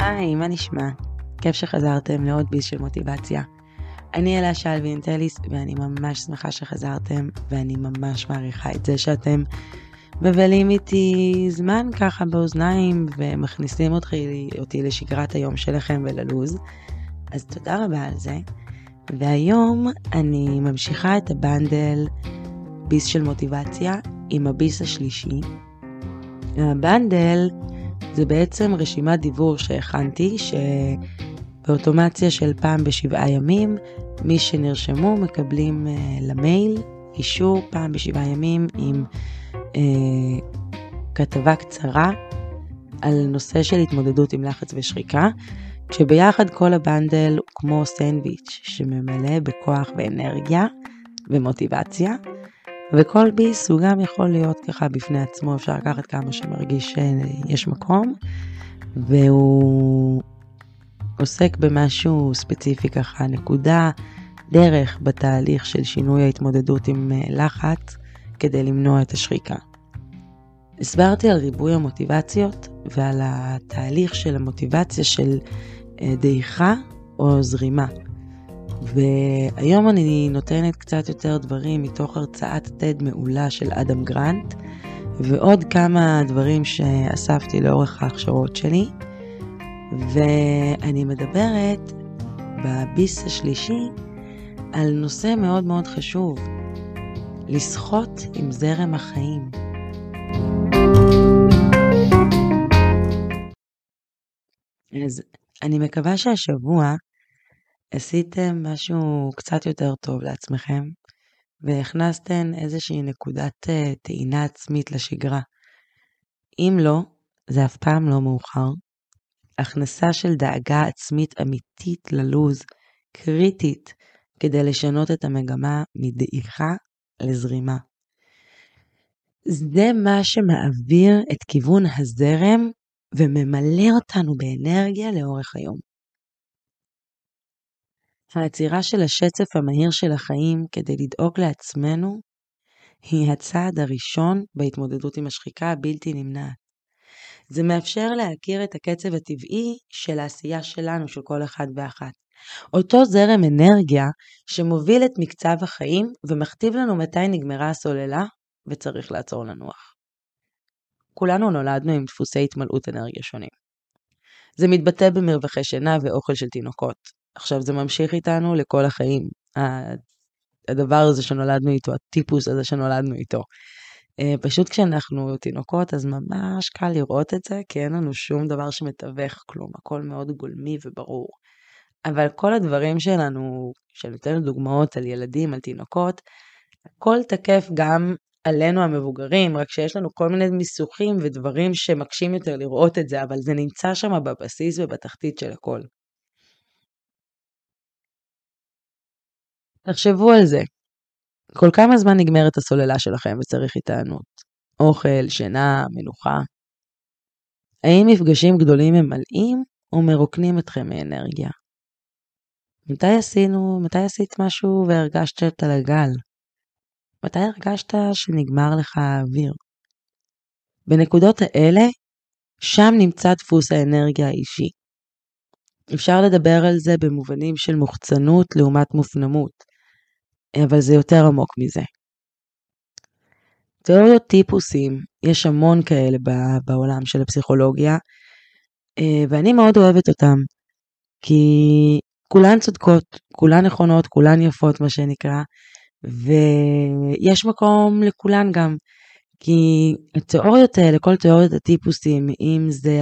היי, מה נשמע? כיף שחזרתם לעוד ביס של מוטיבציה. אני אלה שלוי אינטליס, ואני ממש שמחה שחזרתם, ואני ממש מעריכה את זה שאתם מבלים איתי זמן ככה באוזניים, ומכניסים אותי, אותי לשגרת היום שלכם וללוז. אז תודה רבה על זה. והיום אני ממשיכה את הבנדל ביס של מוטיבציה עם הביס השלישי. הבנדל זה בעצם רשימת דיבור שהכנתי, שבאוטומציה של פעם בשבעה ימים, מי שנרשמו מקבלים uh, למייל אישור פעם בשבעה ימים עם uh, כתבה קצרה על נושא של התמודדות עם לחץ ושחיקה, כשביחד כל הבנדל הוא כמו סנדוויץ' שממלא בכוח ואנרגיה ומוטיבציה. וכל ביס הוא גם יכול להיות ככה בפני עצמו, אפשר לקחת כמה שמרגיש שיש מקום, והוא עוסק במשהו ספציפי ככה, נקודה, דרך בתהליך של שינוי ההתמודדות עם אה, לחץ כדי למנוע את השחיקה. הסברתי על ריבוי המוטיבציות ועל התהליך של המוטיבציה של אה, דעיכה או זרימה. והיום אני נותנת קצת יותר דברים מתוך הרצאת TED מעולה של אדם גרנט, ועוד כמה דברים שאספתי לאורך ההכשרות שלי, ואני מדברת בביס השלישי על נושא מאוד מאוד חשוב, לשחות עם זרם החיים. אז אני מקווה שהשבוע עשיתם משהו קצת יותר טוב לעצמכם, והכנסתם איזושהי נקודת אה, טעינה עצמית לשגרה. אם לא, זה אף פעם לא מאוחר. הכנסה של דאגה עצמית אמיתית ללוז, קריטית, כדי לשנות את המגמה מדעיכה לזרימה. זה מה שמעביר את כיוון הזרם וממלא אותנו באנרגיה לאורך היום. העצירה של השצף המהיר של החיים כדי לדאוג לעצמנו היא הצעד הראשון בהתמודדות עם השחיקה הבלתי נמנעת. זה מאפשר להכיר את הקצב הטבעי של העשייה שלנו, של כל אחד ואחת. אותו זרם אנרגיה שמוביל את מקצב החיים ומכתיב לנו מתי נגמרה הסוללה וצריך לעצור לנוח. כולנו נולדנו עם דפוסי התמלאות אנרגיה שונים. זה מתבטא במרווחי שינה ואוכל של תינוקות, עכשיו זה ממשיך איתנו לכל החיים. הדבר הזה שנולדנו איתו, הטיפוס הזה שנולדנו איתו. אה, פשוט כשאנחנו תינוקות אז ממש קל לראות את זה, כי אין לנו שום דבר שמתווך כלום, הכל מאוד גולמי וברור. אבל כל הדברים שלנו, שניתן דוגמאות על ילדים, על תינוקות, הכל תקף גם עלינו המבוגרים, רק שיש לנו כל מיני מיסוכים ודברים שמקשים יותר לראות את זה, אבל זה נמצא שם בבסיס ובתחתית של הכל. תחשבו על זה. כל כמה זמן נגמרת הסוללה שלכם וצריך התענות? אוכל, שינה, מנוחה? האם מפגשים גדולים ממלאים או מרוקנים אתכם מאנרגיה? מתי עשינו, מתי עשית משהו והרגשת על הגל? מתי הרגשת שנגמר לך האוויר? בנקודות האלה, שם נמצא דפוס האנרגיה האישי. אפשר לדבר על זה במובנים של מוחצנות לעומת מופנמות, אבל זה יותר עמוק מזה. תיאוריות טיפוסים, יש המון כאלה בעולם של הפסיכולוגיה, אה, ואני מאוד אוהבת אותם, כי כולן צודקות, כולן נכונות, כולן יפות מה שנקרא, ויש מקום לכולן גם. כי התיאוריות האלה, כל תיאוריות הטיפוסים, אם זה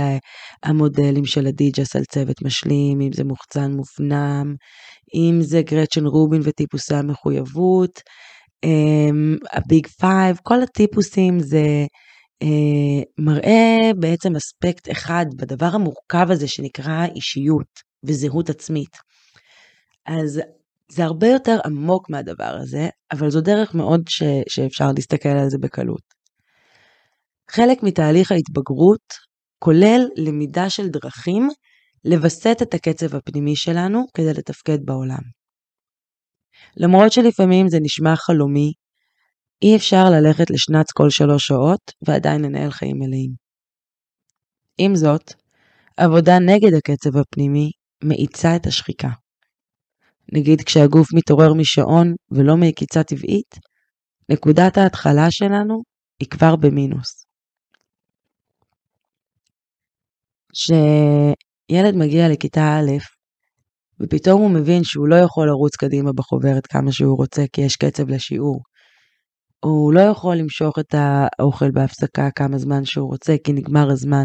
המודלים של אדיג'ס על צוות משלים, אם זה מוחצן מופנם, אם זה גרצ'ן רובין וטיפוסי המחויבות, אמ, ה Big Five, כל הטיפוסים זה אה, מראה בעצם אספקט אחד בדבר המורכב הזה שנקרא אישיות וזהות עצמית. אז זה הרבה יותר עמוק מהדבר הזה, אבל זו דרך מאוד ש, שאפשר להסתכל על זה בקלות. חלק מתהליך ההתבגרות כולל למידה של דרכים לווסת את הקצב הפנימי שלנו כדי לתפקד בעולם. למרות שלפעמים זה נשמע חלומי, אי אפשר ללכת לשנץ כל שלוש שעות ועדיין לנהל חיים מלאים. עם זאת, עבודה נגד הקצב הפנימי מאיצה את השחיקה. נגיד כשהגוף מתעורר משעון ולא מעקיצה טבעית, נקודת ההתחלה שלנו היא כבר במינוס. כשילד מגיע לכיתה א', ופתאום הוא מבין שהוא לא יכול לרוץ קדימה בחוברת כמה שהוא רוצה כי יש קצב לשיעור. הוא לא יכול למשוך את האוכל בהפסקה כמה זמן שהוא רוצה כי נגמר הזמן.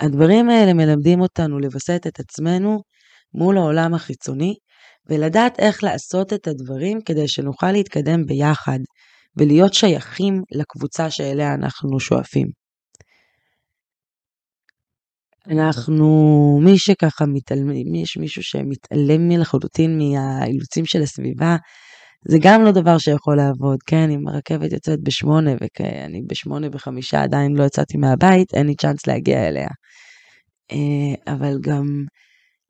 הדברים האלה מלמדים אותנו לווסת את עצמנו מול העולם החיצוני ולדעת איך לעשות את הדברים כדי שנוכל להתקדם ביחד ולהיות שייכים לקבוצה שאליה אנחנו שואפים. אנחנו, מי שככה מתעלם, יש מישהו שמתעלם לחלוטין מהאילוצים של הסביבה, זה גם לא דבר שיכול לעבוד, כן, אם הרכבת יוצאת בשמונה ואני בשמונה בחמישה עדיין לא יצאתי מהבית, אין לי צ'אנס להגיע אליה. אה, אבל גם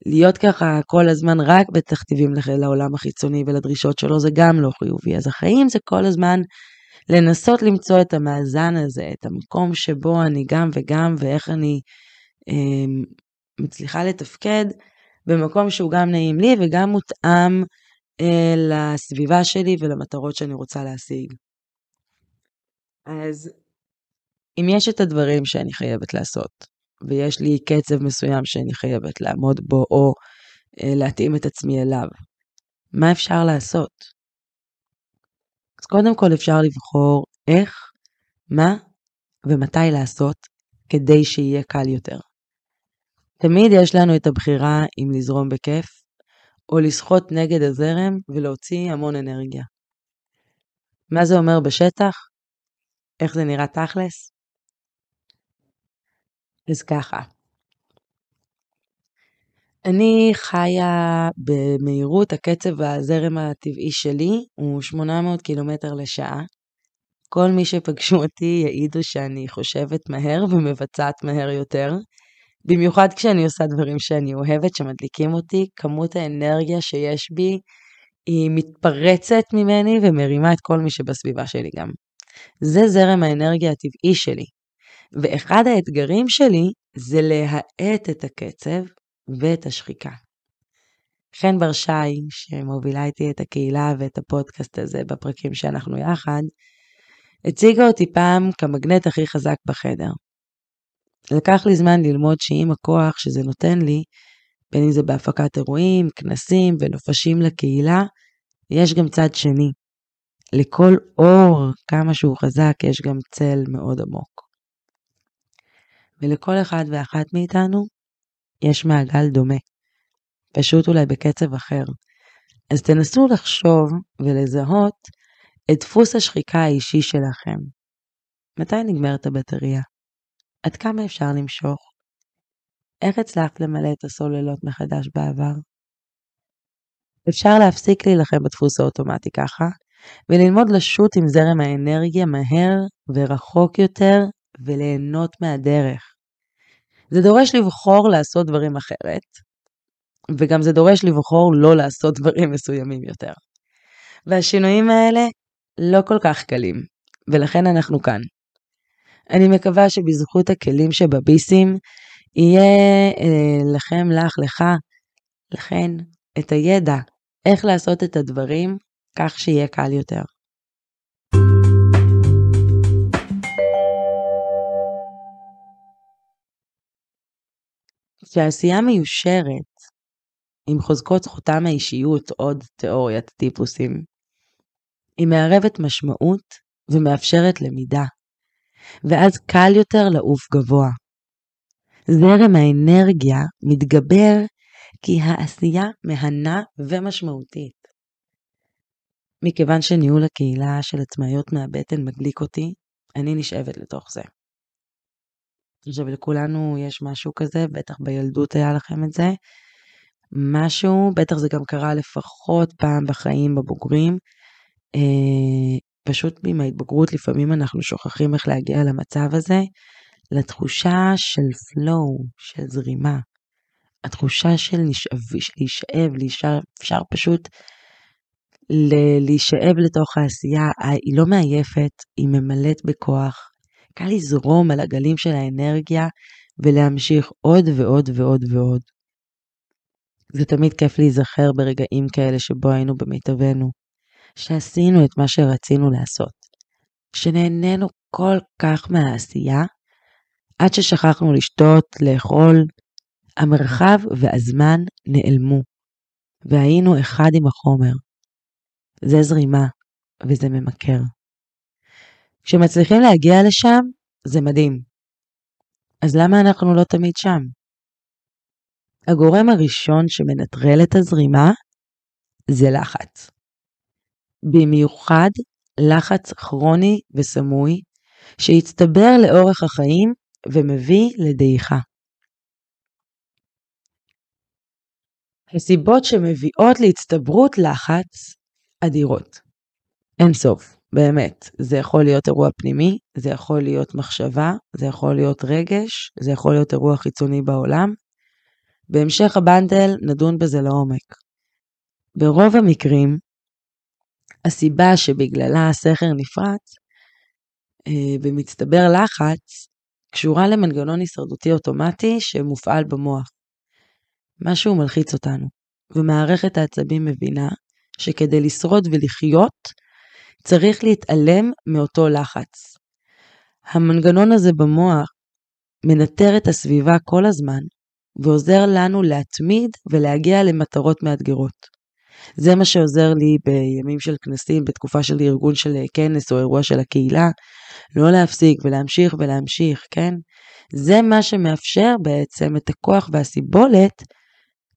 להיות ככה כל הזמן רק בתכתיבים לעולם החיצוני ולדרישות שלו זה גם לא חיובי. אז החיים זה כל הזמן לנסות למצוא את המאזן הזה, את המקום שבו אני גם וגם ואיך אני מצליחה לתפקד במקום שהוא גם נעים לי וגם מותאם אה, לסביבה שלי ולמטרות שאני רוצה להשיג. אז אם יש את הדברים שאני חייבת לעשות, ויש לי קצב מסוים שאני חייבת לעמוד בו, או אה, להתאים את עצמי אליו, מה אפשר לעשות? אז קודם כל אפשר לבחור איך, מה ומתי לעשות כדי שיהיה קל יותר. תמיד יש לנו את הבחירה אם לזרום בכיף, או לשחות נגד הזרם ולהוציא המון אנרגיה. מה זה אומר בשטח? איך זה נראה תכלס? אז ככה, אני חיה במהירות, הקצב הזרם הטבעי שלי הוא 800 קילומטר לשעה. כל מי שפגשו אותי יעידו שאני חושבת מהר ומבצעת מהר יותר. במיוחד כשאני עושה דברים שאני אוהבת, שמדליקים אותי, כמות האנרגיה שיש בי היא מתפרצת ממני ומרימה את כל מי שבסביבה שלי גם. זה זרם האנרגיה הטבעי שלי. ואחד האתגרים שלי זה להאט את הקצב ואת השחיקה. חן בר שי, שמובילה איתי את הקהילה ואת הפודקאסט הזה בפרקים שאנחנו יחד, הציגה אותי פעם כמגנט הכי חזק בחדר. לקח לי זמן ללמוד שעם הכוח שזה נותן לי, בין אם זה בהפקת אירועים, כנסים ונופשים לקהילה, יש גם צד שני. לכל אור, כמה שהוא חזק, יש גם צל מאוד עמוק. ולכל אחד ואחת מאיתנו יש מעגל דומה, פשוט אולי בקצב אחר. אז תנסו לחשוב ולזהות את דפוס השחיקה האישי שלכם. מתי נגמרת הבטריה? עד כמה אפשר למשוך? איך הצלחת למלא את הסוללות מחדש בעבר? אפשר להפסיק להילחם בדפוס האוטומטי ככה, וללמוד לשוט עם זרם האנרגיה מהר ורחוק יותר, וליהנות מהדרך. זה דורש לבחור לעשות דברים אחרת, וגם זה דורש לבחור לא לעשות דברים מסוימים יותר. והשינויים האלה לא כל כך קלים, ולכן אנחנו כאן. אני מקווה שבזכות הכלים שבביסים, יהיה אה, לכם, לך, לך, לכן, את הידע איך לעשות את הדברים כך שיהיה קל יותר. כשעשייה מיושרת, עם חוזקות חותם האישיות, עוד תיאוריית טיפוסים, היא מערבת משמעות ומאפשרת למידה. ואז קל יותר לעוף גבוה. זרם האנרגיה מתגבר כי העשייה מהנה ומשמעותית. מכיוון שניהול הקהילה של עצמאיות מהבטן מדליק אותי, אני נשאבת לתוך זה. עכשיו לכולנו יש משהו כזה, בטח בילדות היה לכם את זה. משהו, בטח זה גם קרה לפחות פעם בחיים בבוגרים, אה, פשוט עם ההתבגרות לפעמים אנחנו שוכחים איך להגיע למצב הזה, לתחושה של flow, של זרימה. התחושה של נשאב, להישאב, אפשר פשוט להישאב לתוך העשייה, היא לא מעייפת, היא ממלאת בכוח. קל לזרום על הגלים של האנרגיה ולהמשיך עוד ועוד ועוד ועוד. זה תמיד כיף להיזכר ברגעים כאלה שבו היינו במיטבנו, שעשינו את מה שרצינו לעשות, שנהנינו כל כך מהעשייה, עד ששכחנו לשתות, לאכול, המרחב והזמן נעלמו, והיינו אחד עם החומר. זה זרימה, וזה ממכר. כשמצליחים להגיע לשם, זה מדהים. אז למה אנחנו לא תמיד שם? הגורם הראשון שמנטרל את הזרימה זה לחץ. במיוחד לחץ כרוני וסמוי שהצטבר לאורך החיים ומביא לדעיכה. הסיבות שמביאות להצטברות לחץ אדירות. אין סוף, באמת. זה יכול להיות אירוע פנימי, זה יכול להיות מחשבה, זה יכול להיות רגש, זה יכול להיות אירוע חיצוני בעולם. בהמשך הבנדל נדון בזה לעומק. ברוב המקרים, הסיבה שבגללה הסכר נפרץ אה, במצטבר לחץ קשורה למנגנון הישרדותי אוטומטי שמופעל במוח. משהו מלחיץ אותנו, ומערכת העצבים מבינה שכדי לשרוד ולחיות, צריך להתעלם מאותו לחץ. המנגנון הזה במוח מנטר את הסביבה כל הזמן, ועוזר לנו להתמיד ולהגיע למטרות מאתגרות. זה מה שעוזר לי בימים של כנסים, בתקופה של ארגון של כנס או אירוע של הקהילה, לא להפסיק ולהמשיך ולהמשיך, כן? זה מה שמאפשר בעצם את הכוח והסיבולת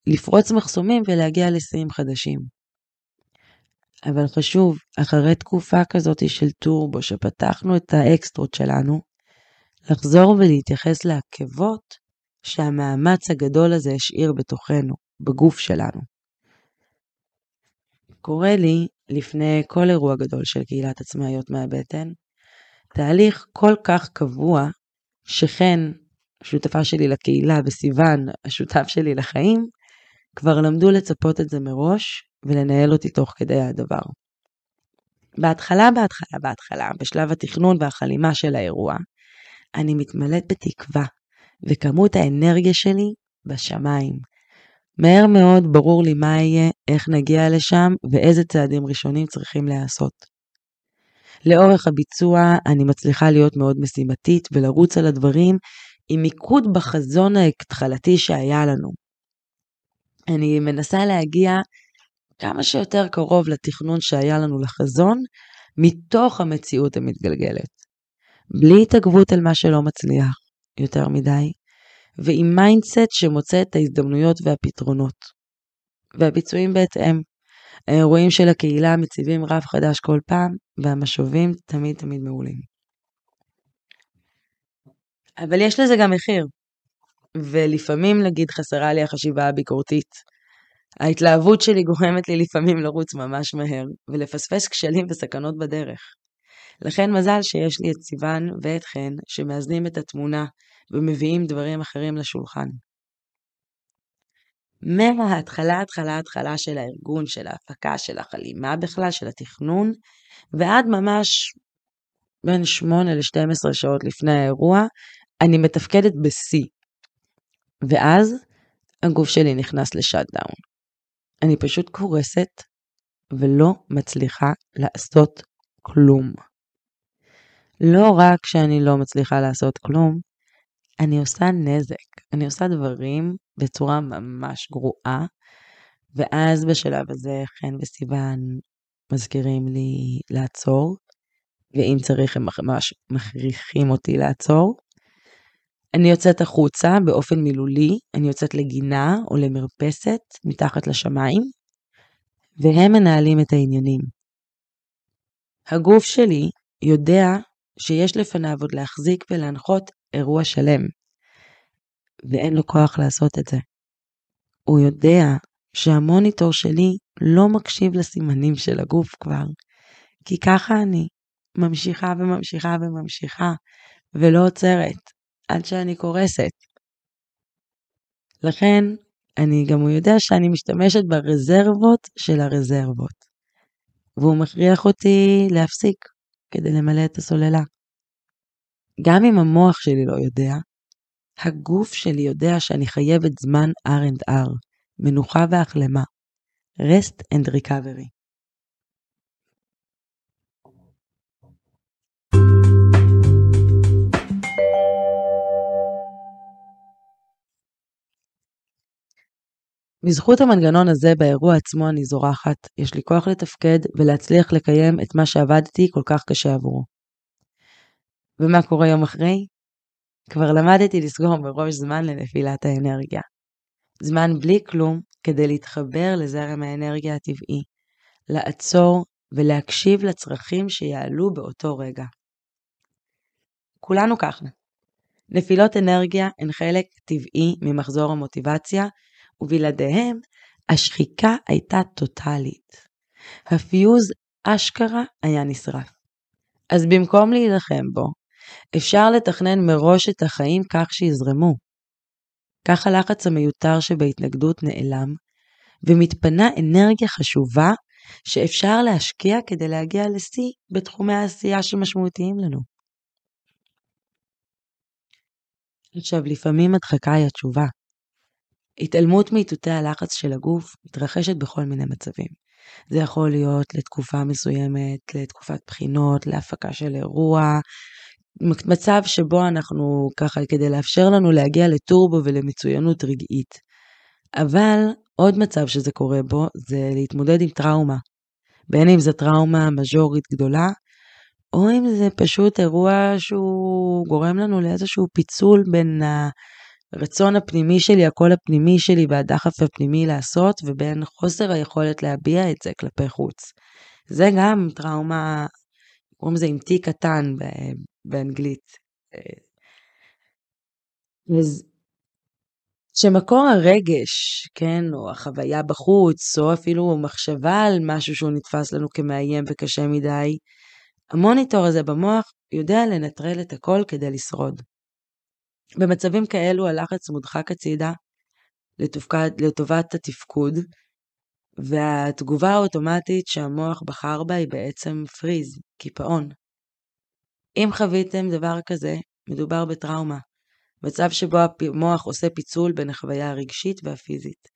לפרוץ מחסומים ולהגיע לשיאים חדשים. אבל חשוב, אחרי תקופה כזאת של טורבו, שפתחנו את האקסטרות שלנו, לחזור ולהתייחס לעקבות שהמאמץ הגדול הזה השאיר בתוכנו, בגוף שלנו. קורה לי, לפני כל אירוע גדול של קהילת עצמאיות מהבטן, תהליך כל כך קבוע, שחן, השותפה שלי לקהילה, וסיוון, השותף שלי לחיים, כבר למדו לצפות את זה מראש ולנהל אותי תוך כדי הדבר. בהתחלה, בהתחלה, בהתחלה, בשלב התכנון והחלימה של האירוע, אני מתמלאת בתקווה, וכמות האנרגיה שלי בשמיים. מהר מאוד ברור לי מה יהיה, איך נגיע לשם ואיזה צעדים ראשונים צריכים להיעשות. לאורך הביצוע אני מצליחה להיות מאוד משימתית ולרוץ על הדברים עם מיקוד בחזון ההתחלתי שהיה לנו. אני מנסה להגיע כמה שיותר קרוב לתכנון שהיה לנו לחזון, מתוך המציאות המתגלגלת. בלי התעכבות על מה שלא מצליח יותר מדי, ועם mindset שמוצא את ההזדמנויות והפתרונות. והביצועים בהתאם. האירועים של הקהילה מציבים רב חדש כל פעם, והמשובים תמיד תמיד מעולים. אבל יש לזה גם מחיר, ולפעמים נגיד חסרה לי החשיבה הביקורתית. ההתלהבות שלי גורמת לי לפעמים לרוץ ממש מהר, ולפספס כשלים וסכנות בדרך. לכן מזל שיש לי את סיוון ואת חן, שמאזנים את התמונה ומביאים דברים אחרים לשולחן. מההתחלה, התחלה, התחלה של הארגון, של ההפקה, של החלימה בכלל, של התכנון, ועד ממש בין 8 ל-12 שעות לפני האירוע, אני מתפקדת בשיא. ואז הגוף שלי נכנס לשאט-דאון. אני פשוט קורסת ולא מצליחה לעשות כלום. לא רק שאני לא מצליחה לעשות כלום, אני עושה נזק. אני עושה דברים בצורה ממש גרועה, ואז בשלב הזה חן וסיוון מזכירים לי לעצור, ואם צריך הם ממש מכריחים אותי לעצור. אני יוצאת החוצה באופן מילולי, אני יוצאת לגינה או למרפסת מתחת לשמיים, והם מנהלים את העניינים. הגוף שלי יודע שיש לפניו עוד להחזיק ולהנחות אירוע שלם, ואין לו כוח לעשות את זה. הוא יודע שהמוניטור שלי לא מקשיב לסימנים של הגוף כבר, כי ככה אני ממשיכה וממשיכה וממשיכה, ולא עוצרת, עד שאני קורסת. לכן, אני גם הוא יודע שאני משתמשת ברזרבות של הרזרבות, והוא מכריח אותי להפסיק כדי למלא את הסוללה. גם אם המוח שלי לא יודע, הגוף שלי יודע שאני חייבת זמן R&R, מנוחה והחלמה. rest and recovery. בזכות המנגנון הזה באירוע עצמו אני זורחת, יש לי כוח לתפקד ולהצליח לקיים את מה שעבדתי כל כך קשה עבורו. ומה קורה יום אחרי? כבר למדתי לסגור מראש זמן לנפילת האנרגיה. זמן בלי כלום כדי להתחבר לזרם האנרגיה הטבעי, לעצור ולהקשיב לצרכים שיעלו באותו רגע. כולנו ככה. נפילות אנרגיה הן חלק טבעי ממחזור המוטיבציה, ובלעדיהם השחיקה הייתה טוטאלית. הפיוז אשכרה היה נשרף. אז במקום להילחם בו, אפשר לתכנן מראש את החיים כך שיזרמו. כך הלחץ המיותר שבהתנגדות נעלם, ומתפנה אנרגיה חשובה שאפשר להשקיע כדי להגיע לשיא בתחומי העשייה שמשמעותיים לנו. עכשיו, לפעמים הדחקה היא התשובה. התעלמות מאיתותי הלחץ של הגוף מתרחשת בכל מיני מצבים. זה יכול להיות לתקופה מסוימת, לתקופת בחינות, להפקה של אירוע, מצב שבו אנחנו ככה כדי לאפשר לנו להגיע לטורבו ולמצוינות רגעית. אבל עוד מצב שזה קורה בו זה להתמודד עם טראומה. בין אם זו טראומה מז'ורית גדולה, או אם זה פשוט אירוע שהוא גורם לנו לאיזשהו פיצול בין הרצון הפנימי שלי, הקול הפנימי שלי והדחף הפנימי לעשות, ובין חוסר היכולת להביע את זה כלפי חוץ. זה גם טראומה, קוראים לזה עם T קטן באנגלית. אז שמקור הרגש, כן, או החוויה בחוץ, או אפילו מחשבה על משהו שהוא נתפס לנו כמאיים וקשה מדי, המוניטור הזה במוח יודע לנטרל את הכל כדי לשרוד. במצבים כאלו הלחץ מודחק הצידה לתופקד, לטובת התפקוד, והתגובה האוטומטית שהמוח בחר בה היא בעצם פריז, קיפאון. אם חוויתם דבר כזה, מדובר בטראומה, מצב שבו המוח עושה פיצול בין החוויה הרגשית והפיזית.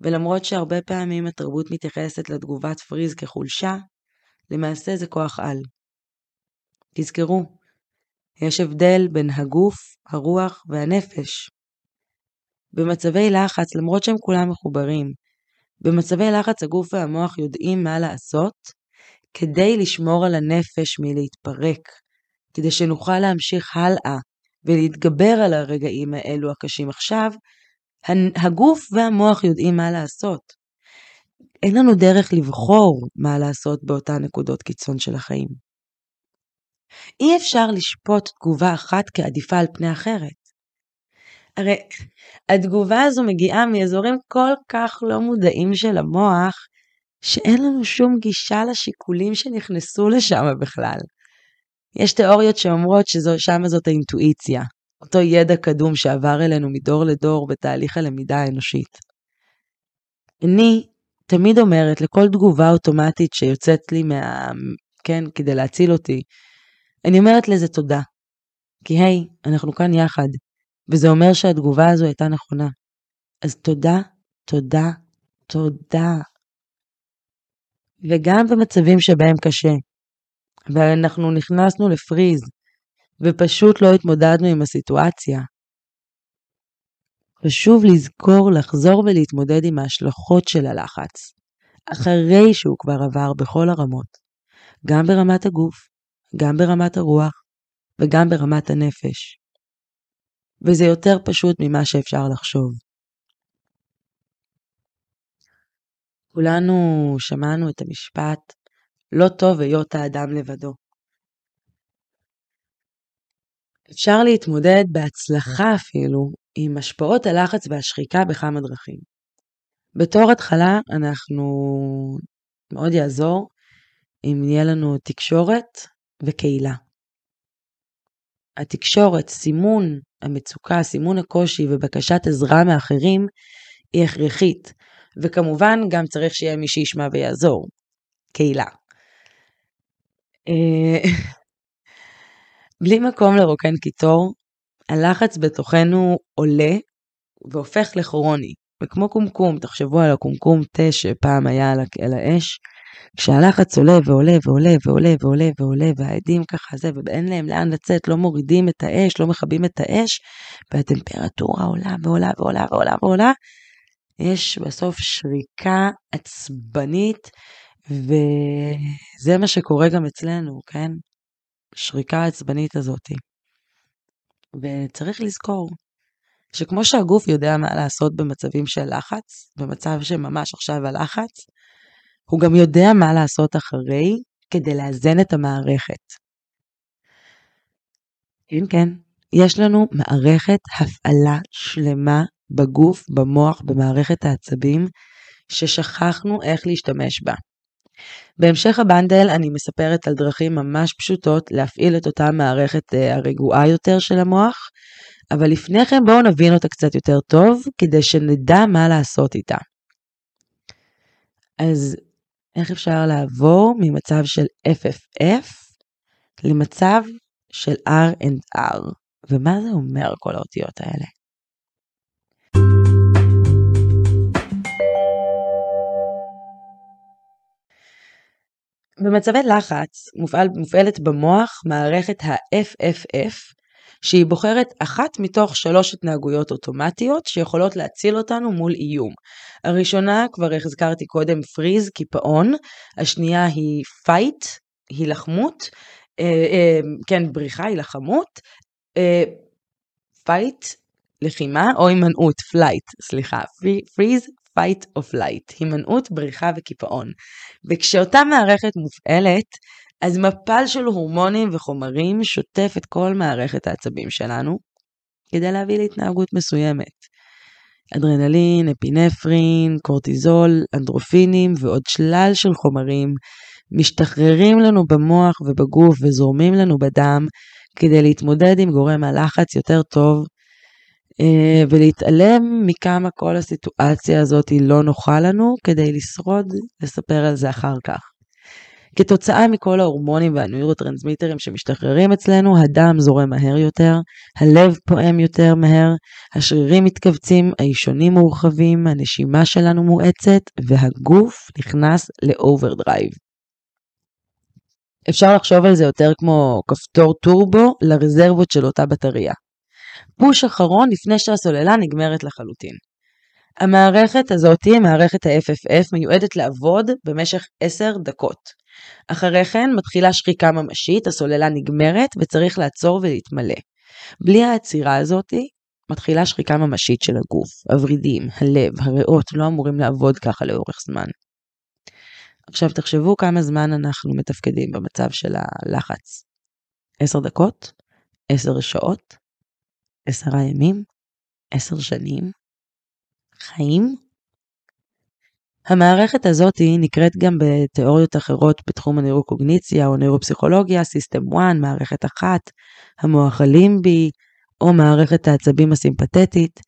ולמרות שהרבה פעמים התרבות מתייחסת לתגובת פריז כחולשה, למעשה זה כוח על. תזכרו, יש הבדל בין הגוף, הרוח והנפש. במצבי לחץ, למרות שהם כולם מחוברים, במצבי לחץ הגוף והמוח יודעים מה לעשות כדי לשמור על הנפש מלהתפרק, כדי שנוכל להמשיך הלאה ולהתגבר על הרגעים האלו הקשים עכשיו, הגוף והמוח יודעים מה לעשות. אין לנו דרך לבחור מה לעשות באותן נקודות קיצון של החיים. אי אפשר לשפוט תגובה אחת כעדיפה על פני אחרת. הרי התגובה הזו מגיעה מאזורים כל כך לא מודעים של המוח, שאין לנו שום גישה לשיקולים שנכנסו לשם בכלל. יש תיאוריות שאומרות ששם זאת האינטואיציה, אותו ידע קדום שעבר אלינו מדור לדור בתהליך הלמידה האנושית. אני תמיד אומרת לכל תגובה אוטומטית שיוצאת לי מה... כן, כדי להציל אותי, אני אומרת לזה תודה. כי היי, אנחנו כאן יחד, וזה אומר שהתגובה הזו הייתה נכונה. אז תודה, תודה, תודה. וגם במצבים שבהם קשה, ואנחנו נכנסנו לפריז, ופשוט לא התמודדנו עם הסיטואציה. חשוב לזכור לחזור ולהתמודד עם ההשלכות של הלחץ, אחרי שהוא כבר עבר בכל הרמות, גם ברמת הגוף, גם ברמת הרוח וגם ברמת הנפש. וזה יותר פשוט ממה שאפשר לחשוב. כולנו שמענו את המשפט, לא טוב היות האדם לבדו. אפשר להתמודד בהצלחה אפילו עם השפעות הלחץ והשחיקה בכמה דרכים. בתור התחלה אנחנו מאוד יעזור אם יהיה לנו תקשורת וקהילה. התקשורת, סימון המצוקה, סימון הקושי ובקשת עזרה מאחרים היא הכרחית, וכמובן גם צריך שיהיה מי שישמע ויעזור. קהילה. אה, בלי מקום לרוקן קיטור, הלחץ בתוכנו עולה והופך לכרוני. וכמו קומקום, תחשבו על הקומקום תה שפעם היה על האש, כשהלחץ עולה ועולה ועולה ועולה ועולה ועולה והעדים ככה זה ואין להם לאן לצאת, לא מורידים את האש, לא מכבים את האש, והטמפרטורה עולה ועולה ועולה ועולה ועולה, יש בסוף שריקה עצבנית וזה מה שקורה גם אצלנו, כן? שריקה העצבנית הזאתי. וצריך לזכור שכמו שהגוף יודע מה לעשות במצבים של לחץ, במצב שממש עכשיו הלחץ, הוא גם יודע מה לעשות אחרי כדי לאזן את המערכת. כן, כן, יש לנו מערכת הפעלה שלמה בגוף, במוח, במערכת העצבים, ששכחנו איך להשתמש בה. בהמשך הבנדל אני מספרת על דרכים ממש פשוטות להפעיל את אותה מערכת אה, הרגועה יותר של המוח, אבל לפני כן בואו נבין אותה קצת יותר טוב, כדי שנדע מה לעשות איתה. אז איך אפשר לעבור ממצב של FFF למצב של R&R, ומה זה אומר כל האותיות האלה? במצבי לחץ מופעל, מופעלת במוח מערכת ה-FFF שהיא בוחרת אחת מתוך שלוש התנהגויות אוטומטיות שיכולות להציל אותנו מול איום. הראשונה כבר הזכרתי קודם freeze, קיפאון, השנייה היא fight, הילחמות, אה, אה, כן בריחה, הילחמות, אה, fight, לחימה או הימנעות, flight, סליחה, freeze, fight or flight, הימנעות, בריחה וקיפאון. וכשאותה מערכת מופעלת, אז מפל של הורמונים וחומרים שוטף את כל מערכת העצבים שלנו, כדי להביא להתנהגות מסוימת. אדרנלין, אפינפרין, קורטיזול, אנדרופינים ועוד שלל של חומרים משתחררים לנו במוח ובגוף וזורמים לנו בדם כדי להתמודד עם גורם הלחץ יותר טוב ולהתעלם מכמה כל הסיטואציה הזאת היא לא נוחה לנו כדי לשרוד, לספר על זה אחר כך. כתוצאה מכל ההורמונים והנוירוטרנסמיטרים שמשתחררים אצלנו, הדם זורם מהר יותר, הלב פועם יותר מהר, השרירים מתכווצים, האישונים מורחבים, הנשימה שלנו מואצת, והגוף נכנס ל overdrive. אפשר לחשוב על זה יותר כמו כפתור טורבו לרזרבות של אותה בטריה. פוש אחרון לפני שהסוללה נגמרת לחלוטין. המערכת הזאתי, מערכת ה-FFF, מיועדת לעבוד במשך 10 דקות. אחרי כן מתחילה שחיקה ממשית, הסוללה נגמרת וצריך לעצור ולהתמלא. בלי העצירה הזאתי, מתחילה שחיקה ממשית של הגוף. הוורידים, הלב, הריאות לא אמורים לעבוד ככה לאורך זמן. עכשיו תחשבו כמה זמן אנחנו מתפקדים במצב של הלחץ. 10 דקות? 10 שעות? עשרה ימים, עשר שנים, חיים. המערכת הזאת נקראת גם בתיאוריות אחרות בתחום הנוירוקוגניציה או נוירופסיכולוגיה, System 1, מערכת אחת, המוח הלימבי, או מערכת העצבים הסימפתטית,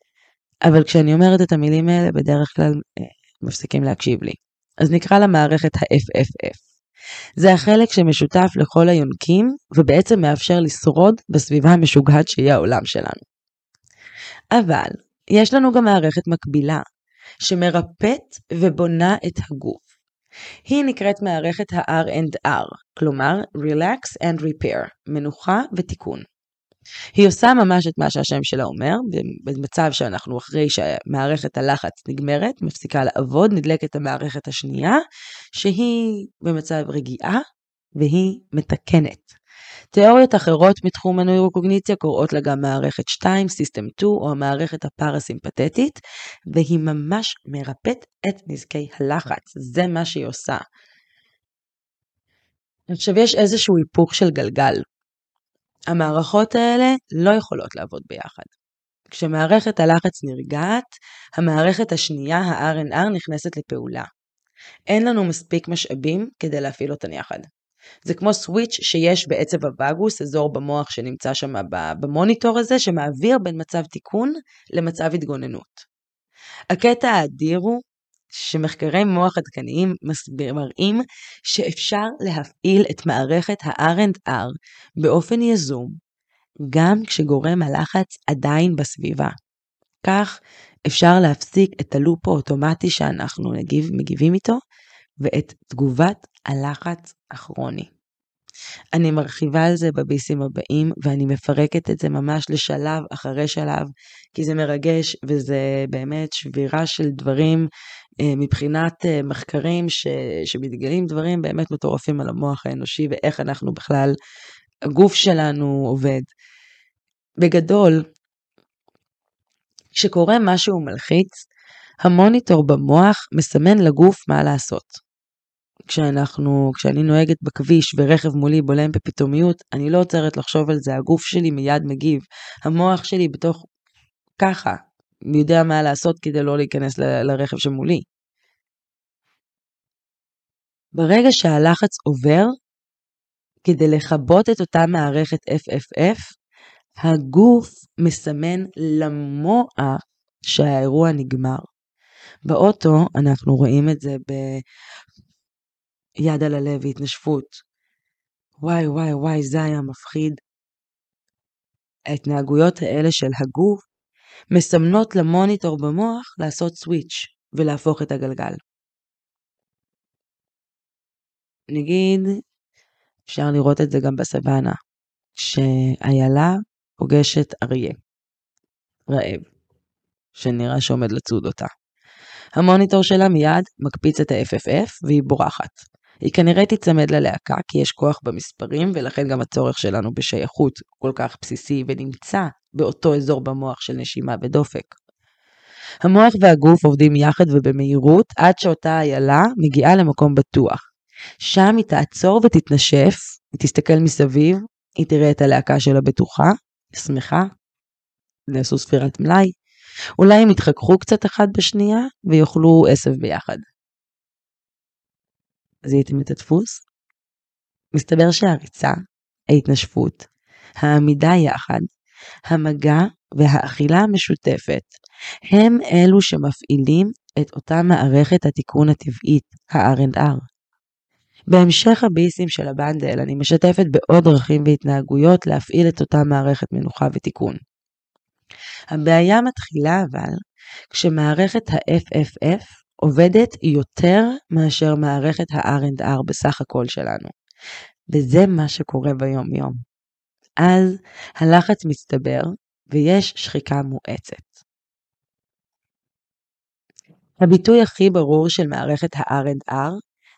אבל כשאני אומרת את המילים האלה בדרך כלל אה, מפסיקים להקשיב לי. אז נקרא למערכת ה-FFF. זה החלק שמשותף לכל היונקים ובעצם מאפשר לשרוד בסביבה המשוגעת שהיא העולם שלנו. אבל יש לנו גם מערכת מקבילה שמרפאת ובונה את הגוף. היא נקראת מערכת ה-R&R, כלומר Relax and Repair, מנוחה ותיקון. היא עושה ממש את מה שהשם שלה אומר, במצב שאנחנו אחרי שמערכת הלחץ נגמרת, מפסיקה לעבוד, נדלקת המערכת השנייה, שהיא במצב רגיעה והיא מתקנת. תיאוריות אחרות מתחום הנוירוקוגניציה קוראות לה גם מערכת 2, System 2 או המערכת הפרסימפטית, והיא ממש מרפאת את נזקי הלחץ, זה מה שהיא עושה. עכשיו יש איזשהו היפוך של גלגל. המערכות האלה לא יכולות לעבוד ביחד. כשמערכת הלחץ נרגעת, המערכת השנייה, ה-RNR, נכנסת לפעולה. אין לנו מספיק משאבים כדי להפעיל אותן יחד. זה כמו סוויץ' שיש בעצב הווגוס, אזור במוח שנמצא שם במוניטור הזה, שמעביר בין מצב תיקון למצב התגוננות. הקטע האדיר הוא שמחקרי מוח עדכניים מראים שאפשר להפעיל את מערכת ה-R&R באופן יזום, גם כשגורם הלחץ עדיין בסביבה. כך אפשר להפסיק את הלופ האוטומטי שאנחנו נגיב, מגיבים איתו ואת תגובת הלחץ הכרוני. אני מרחיבה על זה בביסים הבאים ואני מפרקת את זה ממש לשלב אחרי שלב כי זה מרגש וזה באמת שבירה של דברים מבחינת אה, מחקרים ש, שמתגלים דברים באמת מטורפים על המוח האנושי ואיך אנחנו בכלל, הגוף שלנו עובד. בגדול, כשקורה משהו מלחיץ, המוניטור במוח מסמן לגוף מה לעשות. כשאנחנו, כשאני נוהגת בכביש ורכב מולי בולם בפתאומיות, אני לא עוצרת לחשוב על זה, הגוף שלי מיד מגיב. המוח שלי בתוך ככה, יודע מה לעשות כדי לא להיכנס ל- לרכב שמולי. ברגע שהלחץ עובר, כדי לכבות את אותה מערכת FFF, הגוף מסמן למוח שהאירוע נגמר. באוטו אנחנו רואים את זה יד על הלב והתנשפות. וואי וואי וואי זה היה מפחיד. ההתנהגויות האלה של הגוף מסמנות למוניטור במוח לעשות סוויץ' ולהפוך את הגלגל. נגיד, אפשר לראות את זה גם בסוואנה, שאיילה פוגשת אריה, רעב, שנראה שעומד לצוד אותה. המוניטור שלה מיד מקפיץ את ה-FFF והיא בורחת. היא כנראה תיצמד ללהקה כי יש כוח במספרים ולכן גם הצורך שלנו בשייכות כל כך בסיסי ונמצא באותו אזור במוח של נשימה ודופק. המוח והגוף עובדים יחד ובמהירות עד שאותה איילה מגיעה למקום בטוח. שם היא תעצור ותתנשף, היא תסתכל מסביב, היא תראה את הלהקה שלה בטוחה, שמחה, נעשו ספירת מלאי, אולי הם יתחככו קצת אחד בשנייה ויאכלו עשב ביחד. זיהיתם את הדפוס? מסתבר שהריצה, ההתנשפות, העמידה יחד, המגע והאכילה המשותפת הם אלו שמפעילים את אותה מערכת התיקון הטבעית, ה-R&R. בהמשך הביסים של הבנדל אני משתפת בעוד דרכים והתנהגויות להפעיל את אותה מערכת מנוחה ותיקון. הבעיה מתחילה אבל כשמערכת ה-FFF עובדת יותר מאשר מערכת ה-R&R בסך הכל שלנו. וזה מה שקורה ביום יום. אז הלחץ מצטבר ויש שחיקה מואצת. הביטוי הכי ברור של מערכת ה-R&R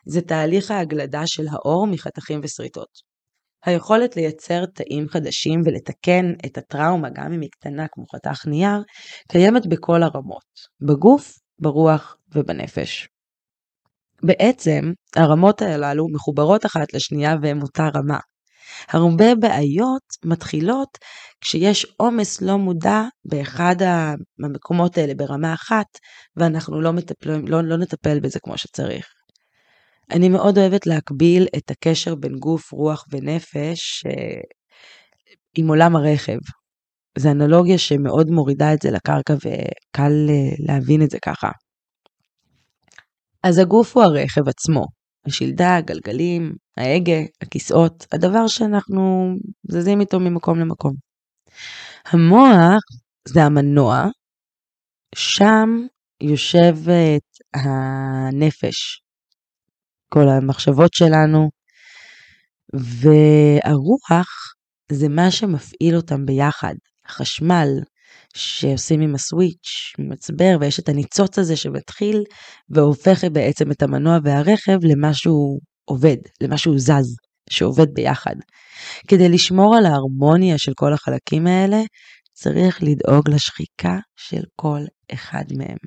זה תהליך ההגלדה של האור מחתכים ושריטות. היכולת לייצר תאים חדשים ולתקן את הטראומה, גם אם היא קטנה כמו חתך נייר, קיימת בכל הרמות, בגוף, ברוח ובנפש. בעצם הרמות הללו מחוברות אחת לשנייה והן אותה רמה. הרבה בעיות מתחילות כשיש עומס לא מודע באחד המקומות האלה ברמה אחת ואנחנו לא, מטפל, לא, לא נטפל בזה כמו שצריך. אני מאוד אוהבת להקביל את הקשר בין גוף, רוח ונפש אה, עם עולם הרכב. זו אנלוגיה שמאוד מורידה את זה לקרקע וקל אה, להבין את זה ככה. אז הגוף הוא הרכב עצמו, השלדה, הגלגלים, ההגה, הכיסאות, הדבר שאנחנו זזים איתו ממקום למקום. המוח זה המנוע, שם יושבת הנפש, כל המחשבות שלנו, והרוח זה מה שמפעיל אותם ביחד. החשמל שעושים עם הסוויץ', מצבר, ויש את הניצוץ הזה שמתחיל והופך בעצם את המנוע והרכב למשהו עובד, למשהו זז, שעובד ביחד. כדי לשמור על ההרמוניה של כל החלקים האלה, צריך לדאוג לשחיקה של כל אחד מהם.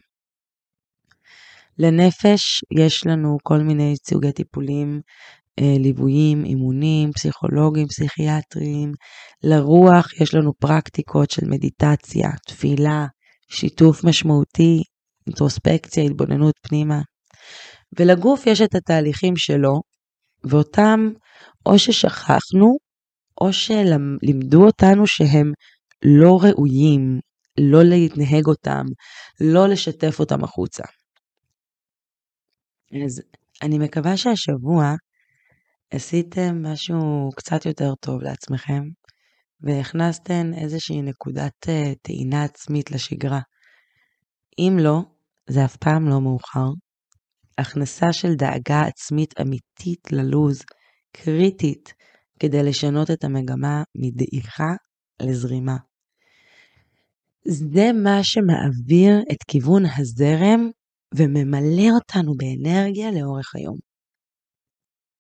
לנפש יש לנו כל מיני סוגי טיפולים, ליוויים, אימונים, פסיכולוגיים, פסיכיאטריים. לרוח יש לנו פרקטיקות של מדיטציה, תפילה, שיתוף משמעותי, אינטרוספקציה, התבוננות פנימה. ולגוף יש את התהליכים שלו, ואותם או ששכחנו, או שלימדו אותנו שהם לא ראויים, לא להתנהג אותם, לא לשתף אותם החוצה. אז אני מקווה שהשבוע עשיתם משהו קצת יותר טוב לעצמכם, והכנסתן איזושהי נקודת אה, טעינה עצמית לשגרה. אם לא, זה אף פעם לא מאוחר. הכנסה של דאגה עצמית אמיתית ללוז קריטית כדי לשנות את המגמה מדעיכה לזרימה. זה מה שמעביר את כיוון הזרם וממלא אותנו באנרגיה לאורך היום.